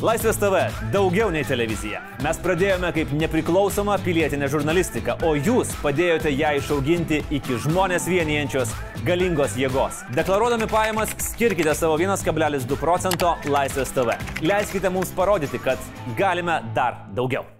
Laisvės TV - daugiau nei televizija. Mes pradėjome kaip nepriklausoma pilietinė žurnalistika, o jūs padėjote ją išauginti iki žmonės vienijančios galingos jėgos. Deklaruodami pajamas, skirkite savo 1,2 procento Laisvės TV. Leiskite mums parodyti, kad galime dar daugiau.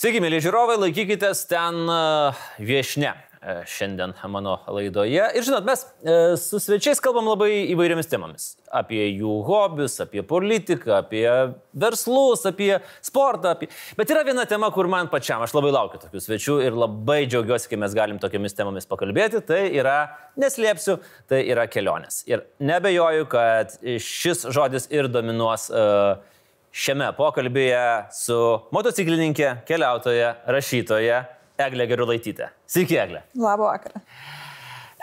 Sveiki, mėly žiūrovai, laikykitės ten e, viešne e, šiandien mano laidoje. Ir žinot, mes e, su svečiais kalbam labai įvairiomis temomis. Apie jų hobius, apie politiką, apie verslus, apie sportą. Apie... Bet yra viena tema, kur man pačiam, aš labai laukiu tokių svečių ir labai džiaugiuosi, kai mes galim tokiamis temomis pakalbėti. Tai yra, neslėpsiu, tai yra kelionės. Ir nebejoju, kad šis žodis ir dominuos uh, šiame pokalbėje su motociklininkė, keliautoja, rašytoja Eglė Gerulaitytė. Sveiki, Eglė. Labą vakarą.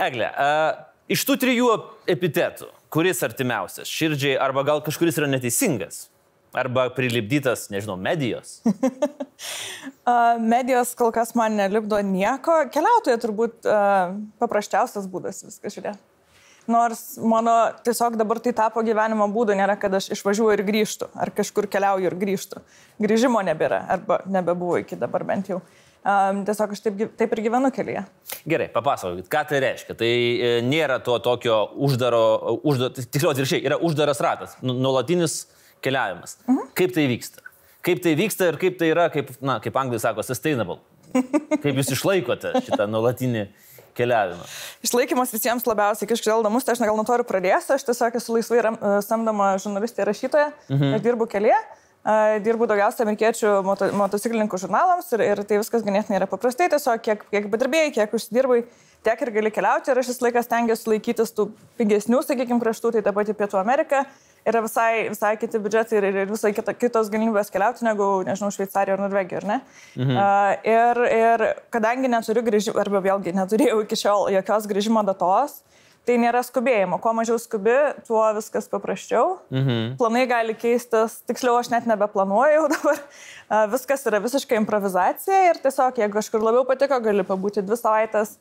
Eglė, uh, iš tų trijų epitetų, kuris artimiausias - širdžiai arba gal kažkuris yra neteisingas? Arba prilipdytas, nežinau, medijos? medijos kol kas man nelipdo nieko. Keliautoja turbūt uh, paprasčiausias būdas viską žiūrėti. Nors mano tiesiog dabar tai tapo gyvenimo būdu, nėra, kad aš išvažiuoju ir grįžtu, ar kažkur keliauju ir grįžtu. Grįžimo nebėra, arba nebebuvo iki dabar bent jau. Um, tiesiog aš taip, taip ir gyvenu kelyje. Gerai, papasakokit, ką tai reiškia. Tai e, nėra to tokio uždaro, uždaro tiksliau atvirkščiai, yra uždaras ratas, nu, nuolatinis keliavimas. Mhm. Kaip tai vyksta? Kaip tai vyksta ir kaip tai yra, kaip, na, kaip anglai sako, sustainable. Kaip jūs išlaikote šitą nuolatinį keliavimą? Išlaikymas visiems labiausiai kažkodėl įdomus, tai aš gal nuo to ir pradėsiu. Aš tiesiog esu laisvai samdoma žurnalistė ir rašytoja, mhm. aš dirbu kelyje. Dirbu daugiausia amerikiečių moto, motociklininkų žurnalams ir, ir tai viskas ganėtinai yra paprastai, tiesiog kiek, kiek padirbėjai, kiek užsidirbai, tiek ir gali keliauti ir aš visą laiką stengiuosi laikytis tų pigesnių, sakykime, kraštų, tai ta pati Pietų Amerika, yra visai, visai kiti biudžetai ir, ir visai kita, kitos galimybės keliauti negu, nežinau, Šveicarija ar Norvegija, ar ne? Mhm. Uh, ir, ir kadangi neturiu grįžimo, arba vėlgi neturėjau iki šiol jokios grįžimo datos, tai nėra skubėjimo. Kuo mažiau skubi, tuo viskas paprasčiau. Mhm. Planai gali keistis, tiksliau aš net nebeplanuoju dabar. Viskas yra visiškai improvizacija ir tiesiog, jeigu kažkur labiau patiko, gali pabūti dvi savaitės,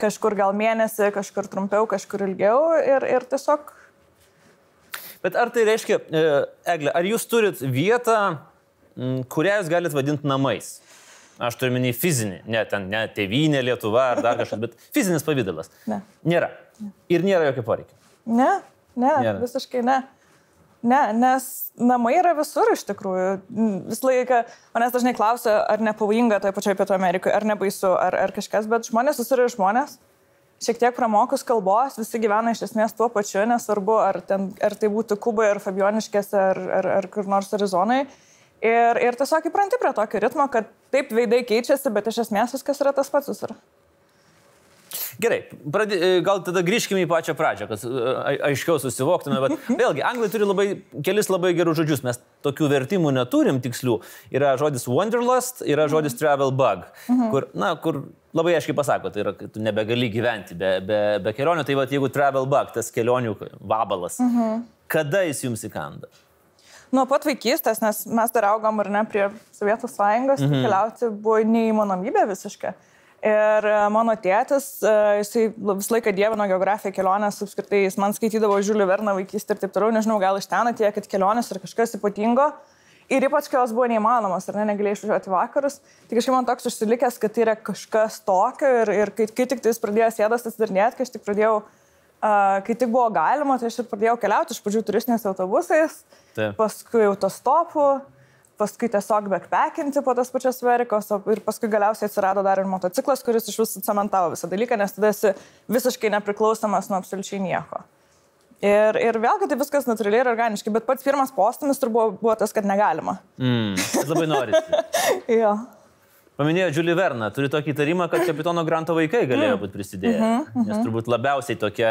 kažkur gal mėnesį, kažkur trumpiau, kažkur ilgiau ir, ir tiesiog Bet ar tai reiškia, e, Eglė, ar jūs turit vietą, kurią jūs galite vadinti namais? Aš turiu minį fizinį, ne, ten, ne tėvynė Lietuva ar dar kažkas, bet fizinis pavydalas. Ne. Nėra. Ir nėra jokio poreikio. Ne, ne, nėra. visiškai ne. Ne, nes namai yra visur iš tikrųjų. Visą laiką manęs dažnai klausia, ar nepavojinga toje pačioje Pietų Amerikoje, ar nebaisu, ar, ar kažkas, bet žmonės susirė žmonės šiek tiek pramokus kalbos, visi gyvena iš esmės tuo pačiu, nesvarbu, ar, ten, ar tai būtų Kuboje, ar Fabioniškėse, ar, ar, ar kur nors Arizonai. Ir, ir tiesiog įpranti prie tokio ritmo, kad taip veidai keičiasi, bet iš esmės viskas yra tas pats visur. Gerai, pradė, gal tada grįžkime į pačią pradžią, kad aiškiau susivoktume, bet vėlgi, anglai turi labai, kelis labai gerus žodžius, mes tokių vertimų neturim tikslių. Yra žodis wanderlust, yra žodis travel bug, kur, na, kur labai aiškiai pasako, tai yra, kad tu nebegali gyventi be, be, be kelionių, tai va, jeigu travel bug, tas kelionių vabalas, kada jis jums įkanda? Nuo pat vaikystės, nes mes dar augom ir ne prie Sovietų sąjungos, mhm. keliauti buvo neįmanomybė visiškai. Ir e, mano tėtis, e, jisai visą laiką dievino geografiją, kelionės, apskritai jis man skaitydavo Žiulį Verną vaikystę ir taip toliau, nežinau, gal iš ten atėjo, kad kelionės yra kažkas ypatingo. Ir ypač, kai jos buvo neįmanomas, ar ne, negalėjai išvažiuoti vakarus, tai kažkaip man toks užsilikęs, kad tai yra kažkas tokio ir, ir kai, kai tik tai jis pradėjo sėdas atsidarinėti, kai aš tik pradėjau, uh, kai tik buvo galima, tai aš ir pradėjau keliauti iš pradžių turistiniais autobusais, Taip. paskui autostopu. Uh, paskui tiesiog backpackinti po tas pačias Amerikos ir paskui galiausiai atsirado dar ir motociklas, kuris iš visų cementavo visą dalyką, nes tada esi visiškai nepriklausomas nuo absoliučiai nieko. Ir, ir vėlgi tai viskas natūraliai ir organiškai, bet pats pirmas postumis turbūt buvo, tas, kad negalima. Mm, labai norisi. jo. Paminėjo Julie Verną, turi tokį įtarimą, kad kapitono Granto vaikai galėjo mm. būti prisidėję. Mm -hmm, mm -hmm. Nes turbūt labiausiai tokia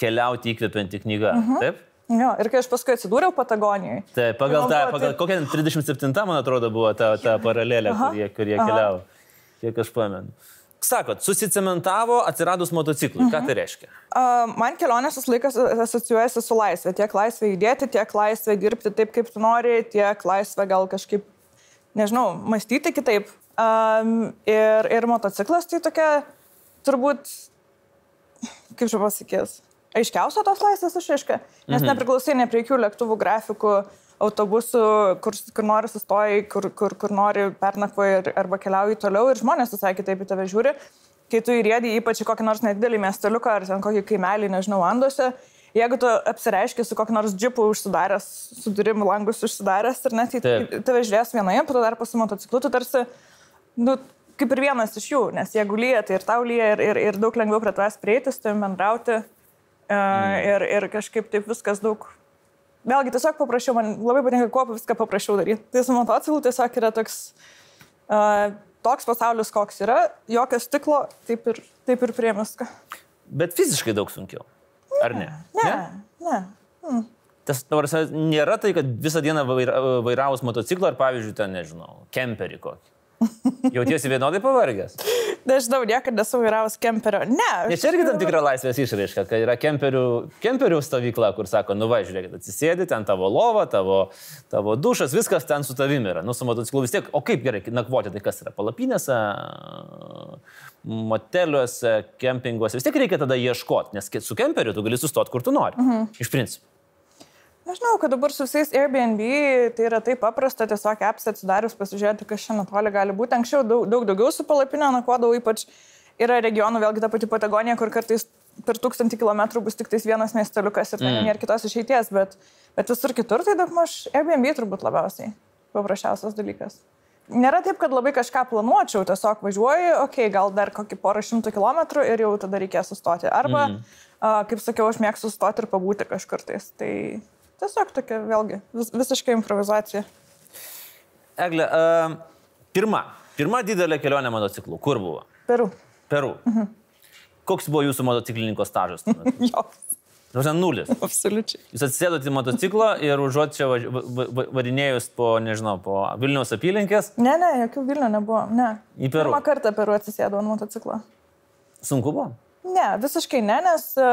keliauti įkvepianti knyga. Mm -hmm. Taip? Jo, ir kai aš paskui atsidūriau Patagonijoje. Tai pagal tą, pagal taip- kokią 37, man atrodo, buvo ta, ta paralelė, Aha. kur jie, kur jie Aha. keliavo. Kiek aš pamenu. Sakot, susicementavo atsiradus motociklui. Ką Mhm. tai reiškia? Uh, man kelionės tas laikas asocijuojasi su laisvė. Tiek laisvė judėti, tiek laisvė dirbti taip, kaip tu nori, tiek laisvė gal kažkaip, nežinau, mąstyti kitaip. Um, ir, ir motociklas tai tokia, turbūt, kaip čia pasakys, aiškiausia tos laisvės išaiška. Nes mhm. nepriklausai ne prie jokių lėktuvų grafikų, autobusų, kur, kur nori sustoji, kur, kur, kur nori pernakvoji arba keliauji toliau ir žmonės visai kitaip į tave žiūri. Kai tu įrėdi ypač į kokį nors nedidelį miesteliuką ar ten kokį kaimelį, nežinau, Anduose, jeigu tu apsireiški su kokiu nors džipu užsidaręs, su durim langus užsidaręs ir net į tave žiūrės vienoje, po to dar pasu motociklu, tu tarsi, nu, kaip ir vienas iš jų, nes jeigu lyja, tai ir tau lyja ir, ir, ir daug lengviau prie tavęs prieiti, su tavim bendrauti mm. ir, ir kažkaip taip viskas daug Vėlgi, tiesiog paprašiau, man labai patinka, kuo viską paprašiau daryti. Tai su motociklu tiesiog yra toks, uh, toks pasaulis, koks yra, jokio stiklo, taip ir, taip ir prie viską. Bet fiziškai daug sunkiau. Ar ne? Ne, ne. ne. Tas, nors nėra tai, kad visą dieną vaira, vairavus motociklą ar, pavyzdžiui, ten, nežinau, kemperį kokį. Jautiesi vienodai pavargęs. Nežinau, niekada nesu vairavęs kemperio. Ne. Nes čia irgi tam tikra laisvės išraiška, kai yra kemperių, kemperių stovykla, kur sako, nu va, žiūrėkit, atsisėdi, ten tavo lova, tavo, tavo dušas, viskas ten su tavimi yra. Nu, su motociklu vis tiek, o kaip gerai, nakvoti, tai kas yra palapinėse, moteliuose, kempinguose, vis tiek reikia tada ieškoti, nes su kemperiu tu gali sustoti, kur tu nori. Mhm. Iš principo. Nežinau, kad dabar su visais Airbnb tai yra taip paprasta, tiesiog apps atsidarius pasižiūrėti, kas šiandien toli gali būti. Anksčiau daug, daug daugiau su palapinė nakvodavau, ypač yra regionų, vėlgi ta pati Patagonija, kur kartais per tūkstantį kilometrų bus tik vienas miesteliukas ir ten mm. nėra kitos išeities, bet, bet visur kitur tai daug maž Airbnb turbūt labiausiai paprasčiausias dalykas. Nėra taip, kad labai kažką planuočiau, tiesiog važiuoju, okei, okay, gal dar kokį porą šimtų kilometrų ir jau tada reikės sustoti. Arba, mm. a, kaip sakiau, aš mėgstu sustoti ir pabūti kažkur tais. Tai tiesiog tokia, vėlgi, vis, visiškai improvizacija. Egle, uh, pirma, pirma didelė kelionė motociklu. Kur buvo? Peru. Peru. Mhm. Koks buvo jūsų motociklininko stažas? Joks. Žinai, nulis. Absoliučiai. Jūs atsisėdote į motociklą ir užuot čia važ- va- va- varinėjus po, nežinau, po Vilniaus apylinkės, Ne, ne, jokių Vilnių nebuvo. Ne. Į Peru. Pirmą kartą Peru atsisėdau ant motociklo. sunku buvo. Ne, visiškai ne, nes e,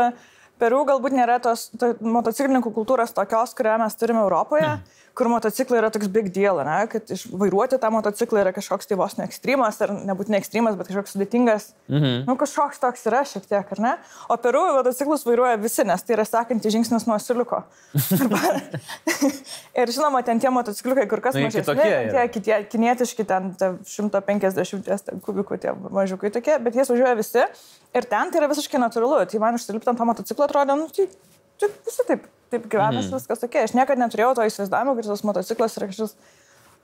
Peru galbūt nėra tos to, motociklininkų kultūros tokios, kurią mes turime Europoje, mm. Kur motociklai yra toks big deal, ne? kad vairuoti tą motociklą yra kažkoks tai vos ne ekstremas, ar nebūtinai ekstremas, bet kažkoks sudėtingas. Mhm. Nu, kažkoks toks yra šiek tiek, ar ne? O Peru motociklus vairuoja visi, nes tai yra sekantis žingsnis nuo siuliuko. Arba- ir žinoma, ten tie motocikliukai kur kas Nu, mažesni, tie kitie, kinietiški, ten ta 150 ten kubikų tie mažiukai tokie, bet jie važiuoja visi. Ir ten tai yra visiškai natūralu. Tai man užsilipti ant to motociklo atrodo, nu, tai, tai visi taip, taip gyvenas, mm. viskas tokia. Aš niekada neturėjau to įsivaizdavimo, kad tas motociklas yra kažkas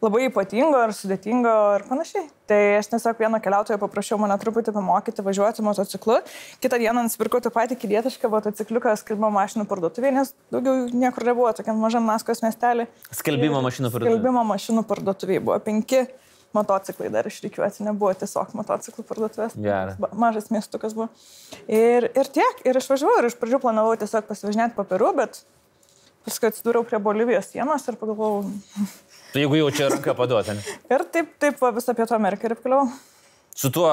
labai ypatingo ar sudėtingo ir panašiai. Tai aš tiesiog vieno keliautojo paprašiau mane truputį pamokyti važiuoti motociklu. Kitą dieną nusipirkau tą patį kilietišką motocikliuką skalbimo mašinų parduotuvėje, nes daugiau niekur nebuvo, tokiam mažam Naskos miestelį. Skalbimo mašinų parduotuvė. Skalbimo mašinų parduotuvėje buvo penki motociklai dar išrikiuoti, nebuvo tiesiog motociklų parduotuvės. Geras. Ba- Mažas miestukas buvo. Ir, ir tiek, ir išvažiavau, ir iš pradžių planavau tiesiog pasivažinėti po Peru, bet paskui atsidūriau prie Bolivijos sienos ir pagalvojau. Tai jeigu jau čia ranką paduoti. Ir taip, taip visą Pietų Ameriką ir apkeliau. Su tuo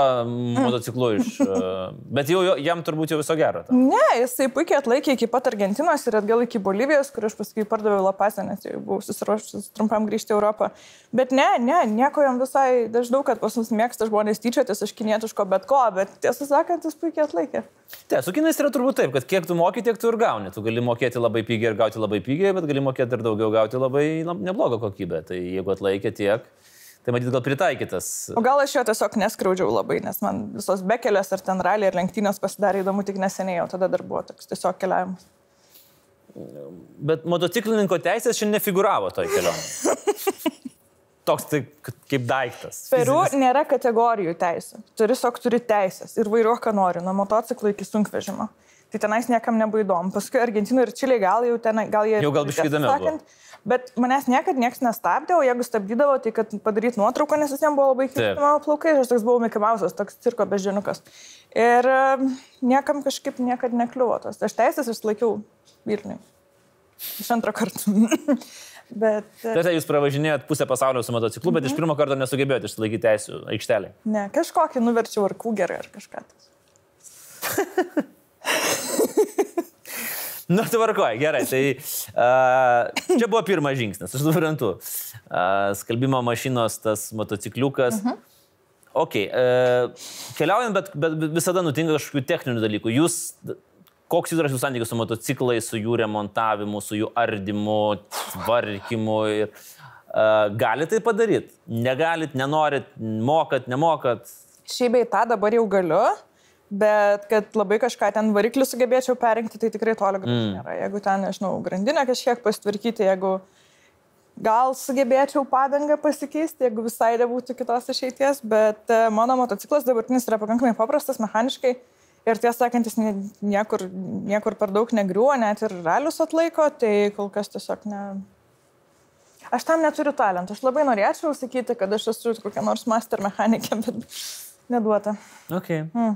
motociklu iš... uh, Bet jau jam turbūt jau viso gero. ta. Ne, jisai puikiai atlaikė iki pat Argentinos ir atgal iki Bolivijos, kur aš paskui pardaviau lapasę, nes jau buvau susiruošęs trumpam grįžti į Europą. Bet ne, ne, nieko jam visai dažnau, kad pas mus mėgsta žmonės tyčiotis iš kinietiško bet ko, bet tiesą sakant, jis puikiai atlaikė. Tai, su kinais yra turbūt taip, kad kiek tu moki, tiek tu ir gauni. Tu gali mokėti labai pigiai ir gauti labai pigiai, bet gali mokėti ir daugiau gauti labai neblogą kokybę. Tai jeigu atlaikė tiek, tai matyt gal pritaikytas. O gal aš jo tiesiog neskraudžiau labai, nes man visos bekelės ar ten raliai ir lenktynės pasidarė įdomu tik neseniai, o tada dar buvo toks tiesiog keliavimas. Bet motociklininko teisės šiandien nefiguravo toj kelionėje. Toks tai kaip daiktas. Peru fizinis. nėra kategorijų teisų. Tu tiesiog turi teisės ir vairuok, ką nori, nuo motociklo iki sunkvežimo. Tai tenais niekam nebuvo įdomu. Paskui Argentinų ir Čiliai gal jau ten, gal jie... Jau gal biškį tiesą įdomiau Bet manęs niekada niekas nestabdė, o jeigu stabdydavo, tai kad padaryti nuotrauką, nes visiems buvo labai kirti mano plaukai, aš toks buvau Mikimausas, toks cirko beždžioniukas. Ir e, niekam kažkaip niekada nekliuvo tos. Aš teisės išlaikiau Vilniui. iš antro karto. bet... e, Tai jūs pravažinėjot pusę pasaulio su motociklu, bet iš pirmo karto nesugebėjote išsilaikyti teisų aikštelį. Ne, kažkokį nuverčiau ar kūgerį ar kažką. Nu, tvarkoji, gerai. Tai uh, čia buvo pirmas žingsnis, aš suprantu. Uh, skalbimo mašinos, tas motocikliukas. Uh -huh. Ok, uh, keliaujant, bet, bet visada nutinka kažkokių techninių dalykų. Jūs, koks yra jūsų santykis su motociklais, su jų remontavimu, su jų ardymu, tvarkymu? Ir, uh, galite tai padaryti? Negalit, nenorit, mokat, nemokat? Šiaip bei tą dabar jau galiu, bet kad labai kažką ten variklį sugebėčiau perinkti, tai tikrai toli gražu mm. nėra. Jeigu ten, nežinau, grandinę kažkiek pasitvarkyti, jeigu gal sugebėčiau padangą pasikeisti, jeigu visai nebūtų kitos išeities, bet e, mano motociklas dabartinis yra pakankamai paprastas mechaniškai. Ir tiesą sakant, jis nie- niekur, niekur per daug negriuo, net ir ralius atlaiko, tai kol kas tiesiog ne, Aš tam neturiu talento. Aš labai norėčiau sakyti, kad aš esu kokia nors master mechanikė, bet neduota. Okay. Mm.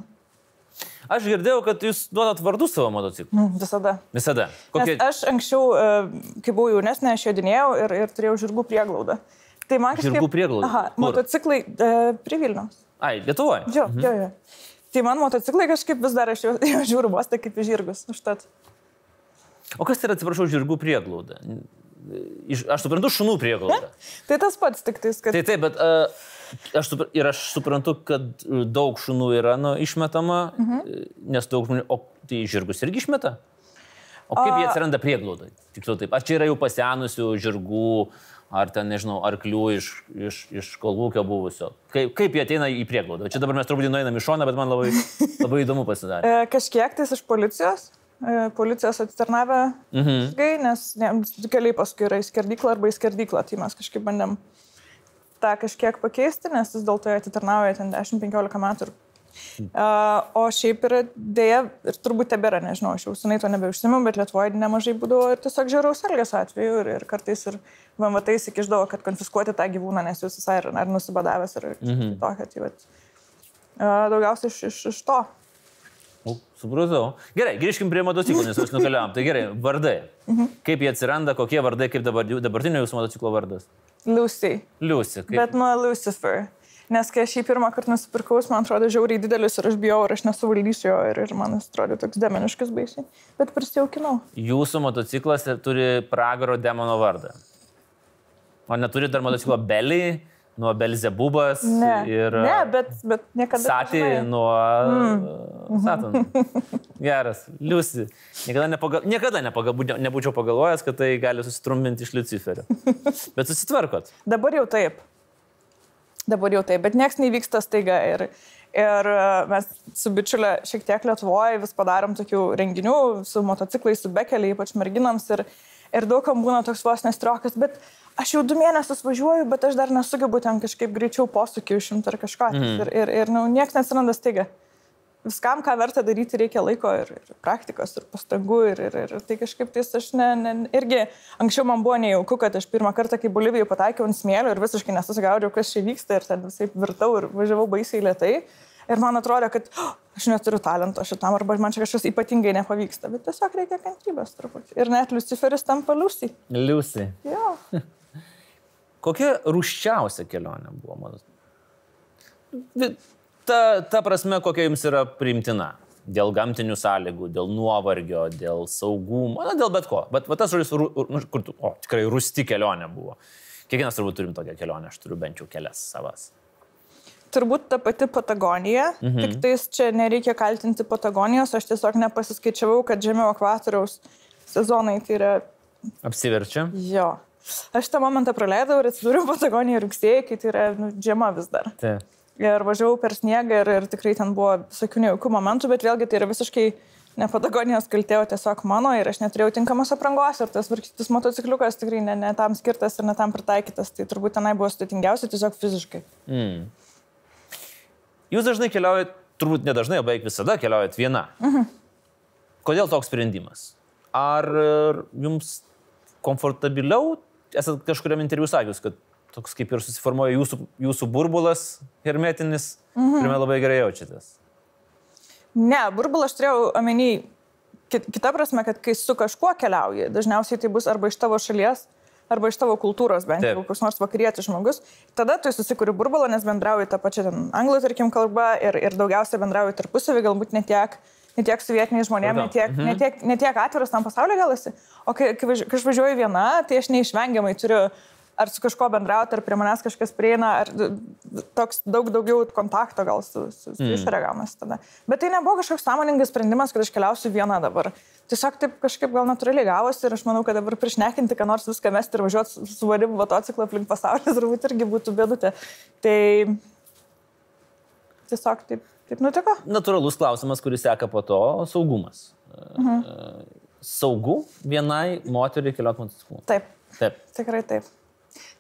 Aš girdėjau, kad jūs duodat vardus savo motociklui. Mm, visada. Visada. Kokie... Kokie... Aš anksčiau, e, kai buvau jaunesnė, aš jodinėjau ir, ir turėjau žirgų prieglaudą. Tai man kažkaip... Žirgų prieglaudą? Aha, Kur? motociklai e, prie Vilniaus. Ai, Lietuvoje. Jo, mhm. jo, jo. Tai man motociklai kažkaip vis dar aš jau, jau žiūriu vos tai kaip į žirgus. Užtat. O kas yra, atsiprašau, žirgų prieglauda? Aš suprantu, šunų prieglauda. Tai tas pats tik tais, kad... Tai taip, bet uh, aš, supra, ir aš suprantu, kad uh, daug šunų yra nu, išmetama, mhm. nes daug žmonių, o tai žirgus irgi išmeta. O kaip jie atsiranda prieglaudai? Tiksliau taip, ar čia yra jau pasenusių žirgų, ar ten, nežinau, arklių iš, iš, iš kolūkio buvusio? Kaip, kaip jie ateina į prieglaudą? Čia dabar mes truputį nueinam į šoną, bet man labai, labai įdomu pasidarė. E, kažkiek tais iš policijos. E, policijos atitarnavę Mhm. žirgai, nes ne, keliai paskui yra į skerdyklą arba į skerdyklą, tai mes kažkaip bandėm tą kažkiek pakeisti, nes vis dėlto jie atitarnauja ten 10-15 metų. ir- Uh, o šiaip yra dėja ir turbūt tebėra, nežinau, aš jau senai to nebeužsimiu, bet Lietuvoje nemažai būdavo ir tiesiog žiauraus elgesio atveju ir, ir kartais ir VMT įsikiždavo, kad konfiskuoti tą gyvūną, nes jūs visai ar, ar nusibadavęs ar mhm. tokio. Tai, bet, uh, daugiausiai iš, iš, iš to. Supratau. Gerai, grįžkim prie motociklų, nes mes nukeliavom. Tai gerai, vardai. Mhm. Kaip jie atsiranda, kokie vardai, kaip dabar, dabartinio jūsų motociklo vardas? Lucy. Liusi. Kaip... Bet nuo Lucifer. Nes kai aš jį pirmą kartą nusipirkau, man atrodo žiauriai didelis ir aš bijau, ar aš nesuvaldysiu jo ir, ir man jis atrodo toks demoniškas baisiai. Bet prisijaukinau. Jūsų motociklas turi pragaro demono vardą. O neturi dar motociklo Belį, nuo Belzebubas Ne. ir ne, bet, bet niekada. Nežinai. nuo mm. Saturn. Geras, Liusi. Niekada, nepagal... Niekada nepagal... nebūčiau pagalvojęs, kad tai gali susitrumpinti iš Luciferio. Bet susitvarkot. Dabar jau taip. Dabar jau taip, bet nieks nevyksta staiga. Ir, ir e, mes su bičiulė šiek tiek Lietuvoje vis padarom tokių renginių su motociklais, su bekeliai, ypač merginams. Ir, ir daugam būna toks vos nestrokas, bet aš jau du mėnesius važiuoju, bet aš dar nesugebu ten kažkaip greičiau posūkį išimti ar kažką. Mm. Ir, ir, ir nu, nieks nesiranda staiga. Viskam, ką verta daryti, reikia laiko ir, ir praktikos, ir pastangų. Ir, ir, ir tai kažkaip tais aš ne, ne, irgi anksčiau man buvo nejauku, kad aš pirmą kartą, kai Bolivijoje pataikiau ant smėlio ir visiškai nesusigaudžiau, kas čia vyksta ir ten visai virtau ir važiavau baisiai lietai. Ir man atrodo, kad "Oh, aš neturiu talento šitam, arba man čia kažkas ypatingai nepavyksta, bet tiesiog reikia kantrybės truputį. Ir net Luciferis tampa Liusi. Liusi. Jo. Kokia ruščiausia kelionė buvo mano? Vi- Ta, ta prasme, kokia jums yra priimtina. Dėl gamtinių sąlygų, dėl nuovargio, dėl saugumo, na, dėl bet ko. Bet va, tas žodis, nu, kur tu, o, tikrai rusti kelionė buvo. Kiekvienas turbūt turim tokią kelionę, aš turiu bent jau kelias savas. Turbūt ta pati Patagonija, mhm. tik tais čia nereikia kaltinti Patagonijos, aš tiesiog nepasiskaičiavau, kad žemiau ekvatoriaus sezonai tai yra Apsiverčia. jo. Aš tą momentą praleidau ir atsidūriau Patagonijoje rugsėjai, kai tai yra nu, žiema vis dar. Tai. Ir važiavau per sniegą ir, ir tikrai ten buvo visokių nejaukų momentų, bet vėlgi tai yra visiškai ne Patagonijos kaltė, o tiesiog mano ir aš neturėjau tinkamos aprangos ir tas varkytis motocikliukas tikrai ne, ne tam skirtas ir ne tam pritaikytas. Tai turbūt tenai buvo sudėtingiausia tiesiog fiziškai. Mm. Jūs dažnai keliaujat, turbūt nedažnai, o beveik visada keliaujat viena. Mhm. Kodėl toks sprendimas? Ar jums komfortabiliau, esate kažkuriam interviu sakius, kad toks kaip ir susiformuoja jūsų, jūsų burbulas hermetinis, mhm. kuriame labai gerai jaučiatės? Ne, burbulą aš turėjau omeny kita prasme, kad kai su kažkuo keliauji, dažniausiai tai bus arba iš tavo šalies, arba iš tavo kultūros, bent jau koks nors vakarietis žmogus, tada tu susikuri burbulą, nes bendrauji tą pačią ten anglų, tarkim, kalbą ir, ir daugiausia bendrauji tarpusavį, galbūt ne tiek, ne tiek su vietiniais žmonėmis, ne tiek, mhm. ne, tiek, ne tiek atviras tam pasauliu gal esi. O kai, kai, aš važiuoju viena, tai aš neišvengiamai turiu ar su kažko bendrauti, ar prie manęs kažkas prieina, ar toks daug daugiau kontakto gal su, su, su mm. išreagamas tada. Bet tai nebuvo kažkoks sąmoningas sprendimas, kad aš keliausiu viena dabar. Tiesiog taip kažkaip gal natūraliai gavosi ir aš manau, kad dabar priešnekinti, ką nors viską mesti ir važiuoti su, varimu motociklą aplink pasaulį, turbūt irgi būtų bėdutė. Tai tiesiog taip, taip nutiko. Natūralus klausimas, kuris seka po to - saugumas. Mhm. Saugu vienai moteriai keliauti motociklu. Taip. Taip. Tikrai taip.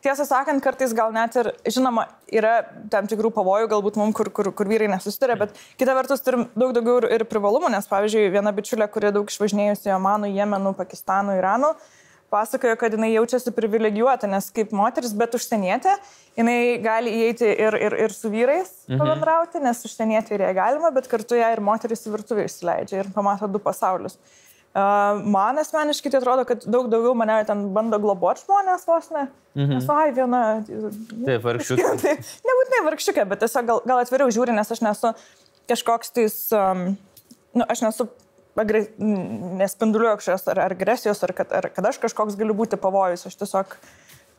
Tiesą sakant, kartais gal net ir, žinoma, yra tam tikrų pavojų, galbūt mums, kur, kur, kur vyrai nesusitarė, bet kita vertus turim daug daugiau ir, ir privalumų, nes, pavyzdžiui, viena bičiulė, kuri daug išvažinėjusi Omanų, Jemenų, Pakistanų, Iranų, pasakojo, kad jinai jaučiasi privilegijuota, nes kaip moteris, bet užsienietė, jinai gali įeiti ir, ir, ir su vyrais mhm. pabendrauti, nes užsienietė ir jie galima, bet kartu ją ir moteris į virtuvę įsileidžia ir pamato du pasaulius. Man asmeniškai tai atrodo, kad daug daugiau mane ten bando globoti žmonės vos ne. Mhm. Nes, ai, viena. Taip, vargšiukė. Tai, nebūtinai vargšiukė, bet tiesiog gal, gal atviriau žiūri, nes aš nesu kažkoks tais, um, nu, aš nesu agre... nespinduliuoju kažkokios ar agresijos, ar kad, ar kad aš kažkoks galiu būti pavojus. Aš tiesiog,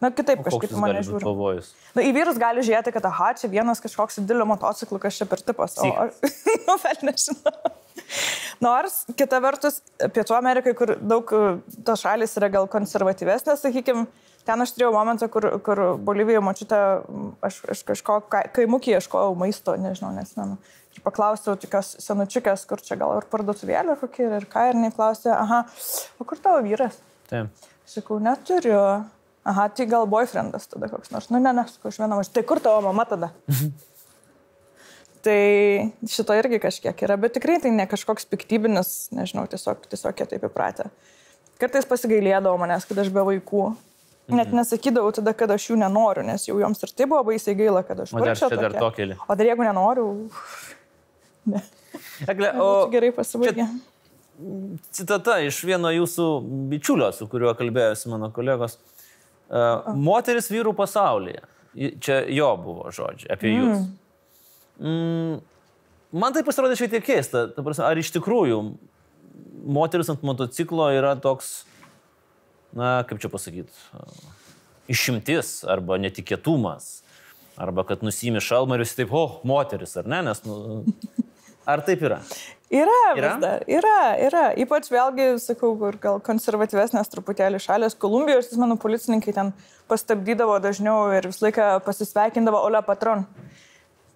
na, kitaip kažkaip mane žiūri. Pavojus. Na, į vyrus gali žiūrėti, kad, aha, čia vienas kažkoks didelio motociklo, kas čia per tipas. O, nu, bet nežinau. Nors, kita vertus, Pietų Amerikai, kur daug tos šalis yra gal konservatyvesnės, sakykime, ten aš turėjau momentą, kur, kur Bolivijoje mačiute, aš, aš kažko kaimukį ieškojau maisto, nežinau, nesimenu. Paklausiau tokios senučiukės, kur čia gal ir parduotuvėlė kokia ir ką, ir neklausė, aha, o kur tavo vyras? Taip. Sakau, neturiu. Aha, tai gal boyfriendas tada koks nors. Nu, ne, ne, sakau, aš vieną mačiau. Tai kur tavo mama tada? Tai šito irgi kažkiek yra, bet tikrai tai ne kažkoks piktybinis, nežinau, tiesiog, tiesiog jie taip įpratę. Kartais pasigailėdavo manęs, kad aš be vaikų. Net mhm. nesakydavau tada, kad aš jų nenoriu, nes jau joms ir tai buvo baisiai gaila, kad aš. O dar čia dar to keli. O dar jeigu nenoriu, ne. Egle, o gerai pasibaigė. Citata iš vieno jūsų bičiulio, su kuriuo kalbėjosi mano kolegos. Uh, moteris vyrų pasaulyje. Čia jo buvo žodžiai apie mm. jūs. Mm, man tai pasirodė šiek tiek keista. Prasme, ar iš tikrųjų moteris ant motociklo yra toks, na, kaip čia pasakyti, išimtis arba netikėtumas. Arba kad nusimi šalmą ir jūs taip, o, moteris, ar ne? Nes, nu, ar taip yra? Yra, yra? Dar, yra, yra. Ypač vėlgi, sakau, kur gal konservatyvesnės truputėlį šalės. Kolumbijos, mano policininkai ten pastabdydavo dažniau ir visą laiką pasisveikindavo Ole Patron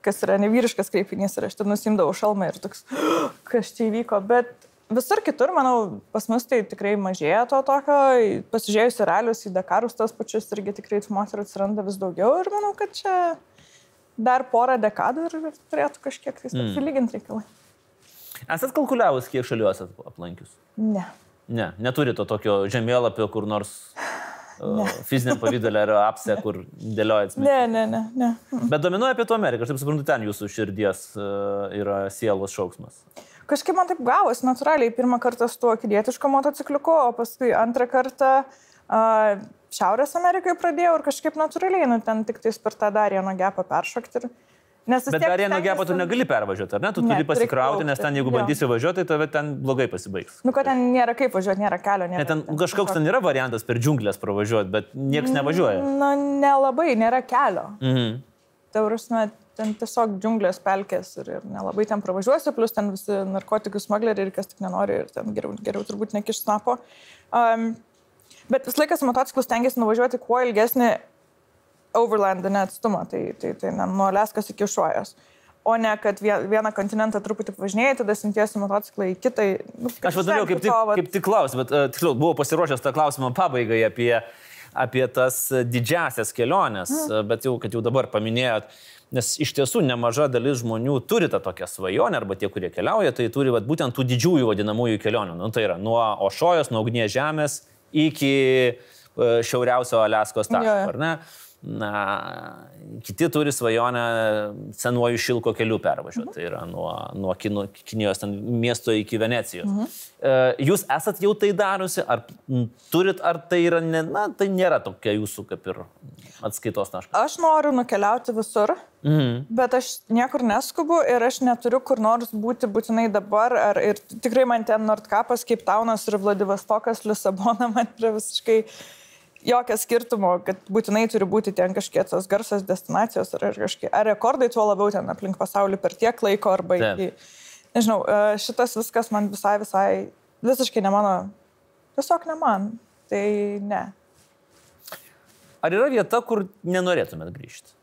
kas yra nevyriškas kreipinys ir aš ten nusimdavau šalmą ir toks, kas čia įvyko, bet visur kitur, manau, pas mus tai tikrai mažėja to tokio, pasižiūrėjus į realius, į Dakarus tos pačius irgi tikrai tų moterų atsiranda vis daugiau ir manau, kad čia dar porą dekadų ir turėtų kažkiek tai mm. sulyginti reikalai. Esat kalkuliavus, kiek šalių esat aplankius? Ne. Ne, neturi to tokio žemėlapio, kur nors fiziniam pavydalė ar apse, kur dėliojat. Ne, ne, ne, ne. Bet dominuoja Pietų Amerika, aš taip suprantu, ten jūsų širdies e, yra sielos šauksmas. Kažkaip man taip gavosi, natūraliai, pirmą kartą su tuo kilietišku motocikliuku, o paskui antrą kartą uh, Šiaurės Amerikai pradėjau ir kažkaip natūraliai, nu ten tik tais per tą dar vieną gepą peršokti. Ir Nes Bet dar vieno gepo tu negali pervažiuoti, ar ne? Tu ne, turi pasikrauti, nes ten jeigu bandysi važiuoti, tai tave ten blogai pasibaigs. Nu, kad ten nėra kaip važiuoti, nėra kelio. Nėra, ne, ten, ten kažkoks ten yra variantas per džiunglės pravažiuoti, bet niekas mm, nevažiuoja. Na, nelabai, nėra kelio. Mhm. Taurusme, ten tiesiog džiunglės pelkės ir, ir nelabai ten pravažiuosi, plus ten visi narkotikų smagleriai ir kas tik nenori ir ten geriau, geriau turbūt nekiš snapo. Um, bet vis laikas motociklus tengiasi nuvažiuoti kuo ilgesnį overlandinę atstumą, tai, tai, tai ne, nuo Aleskas iki Šuojos. O ne, kad vieną kontinentą truputį važinėjai, tada sintiesi motociklą į kitą. Nu, Aš vadinau, kaip, tik, kaip tik klaus, bet uh, tiksliau, buvau pasiruošęs tą klausimą pabaigai apie, apie tas didžiasias keliones, mm. bet jau, kad jau dabar paminėjot, nes iš tiesų nemaža dalis žmonių turi tą tokią svajonę, arba tie, kurie keliauja, tai turi vat, būtent tų didžiųjų vadinamųjų kelionių. Nu, tai yra nuo Ošojos, nuo ugnies žemės iki uh, šiauriausio Aleskos taško, ar ne? Na, kiti turi svajonę senuoju šilko keliu pervažiuoti. Mhm. Tai yra nuo, nuo kino, Kinijos miesto iki Venecijos. Mhm. Jūs esat jau tai dariusi, ar turit, ar tai yra, ne, na, tai nėra tokia jūsų kaip ir atskaitos taškas? Aš noriu nukeliauti visur, mhm. bet aš niekur neskubu ir aš neturiu kur nors būti būtinai dabar. Ar, ir tikrai man ten Nordkapas, Townas ir Vladivostokas, Lisabona man yra visiškai jokio skirtumo, kad būtinai turi būti ten kažkiek tos garsios destinacijos ar, kažkiek, ar rekordai tuo labiau ten aplink pasaulį per tiek laiko arba iki... Nežinau, e, šitas viskas man visai, visai, visiškai ne mano, tiesiog ne man. Tai ne. Ar yra vieta, kur nenorėtumėt grįžti?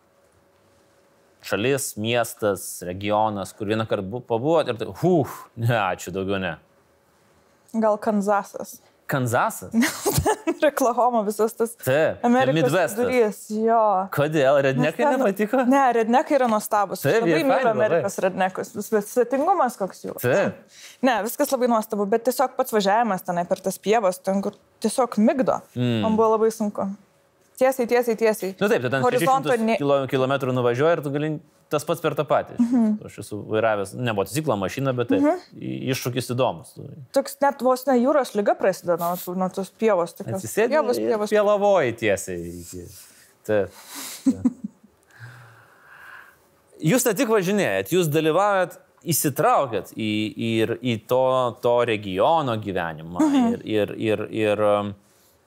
Šalis, miestas, regionas, kur vieną kartą pabuvot ir tai, huf, ne, ačiū, daugiau ne. Gal Kanzasas. Kanzasas? Reklahoma visas tas. Taip. Amerikos Midwestas. durys, jo. Kodėl? Rednekai ten- nepatiko? Ne, rednekai yra nuostabus. Taip, labai myliu. Amerikos rednekus. Vis- Svetingumas koks jų. Taip. Ne, viskas labai nuostabu, bet tiesiog pats važiavimas tenai per tas pievas, ten kur tiesiog mygdo. Mm. Man buvo labai sunku. Tiesiai, tiesiai, tiesiai. Na Nu taip, tai ten Horizonto 600 ne... kilo- kilometrų nuvažiuoji ir tu gali tas pats per tą patį. Mm. -hmm. Aš esu vairavęs, ne motociklą, mašiną, bet tai mm -hmm. iššūkis įdomus. Toks net vos ne jūros lyga prasideda nuo, nuo tos pievos. Atsisėdi Pievos, ir pievos. Pielavoji tiesiai. Taip. taip. Jūs ne tik važinėjat, jūs dalyvaujat, įsitraukėt į, į, į to, to regiono gyvenimą Mhm. ir, ir, ir, ir um,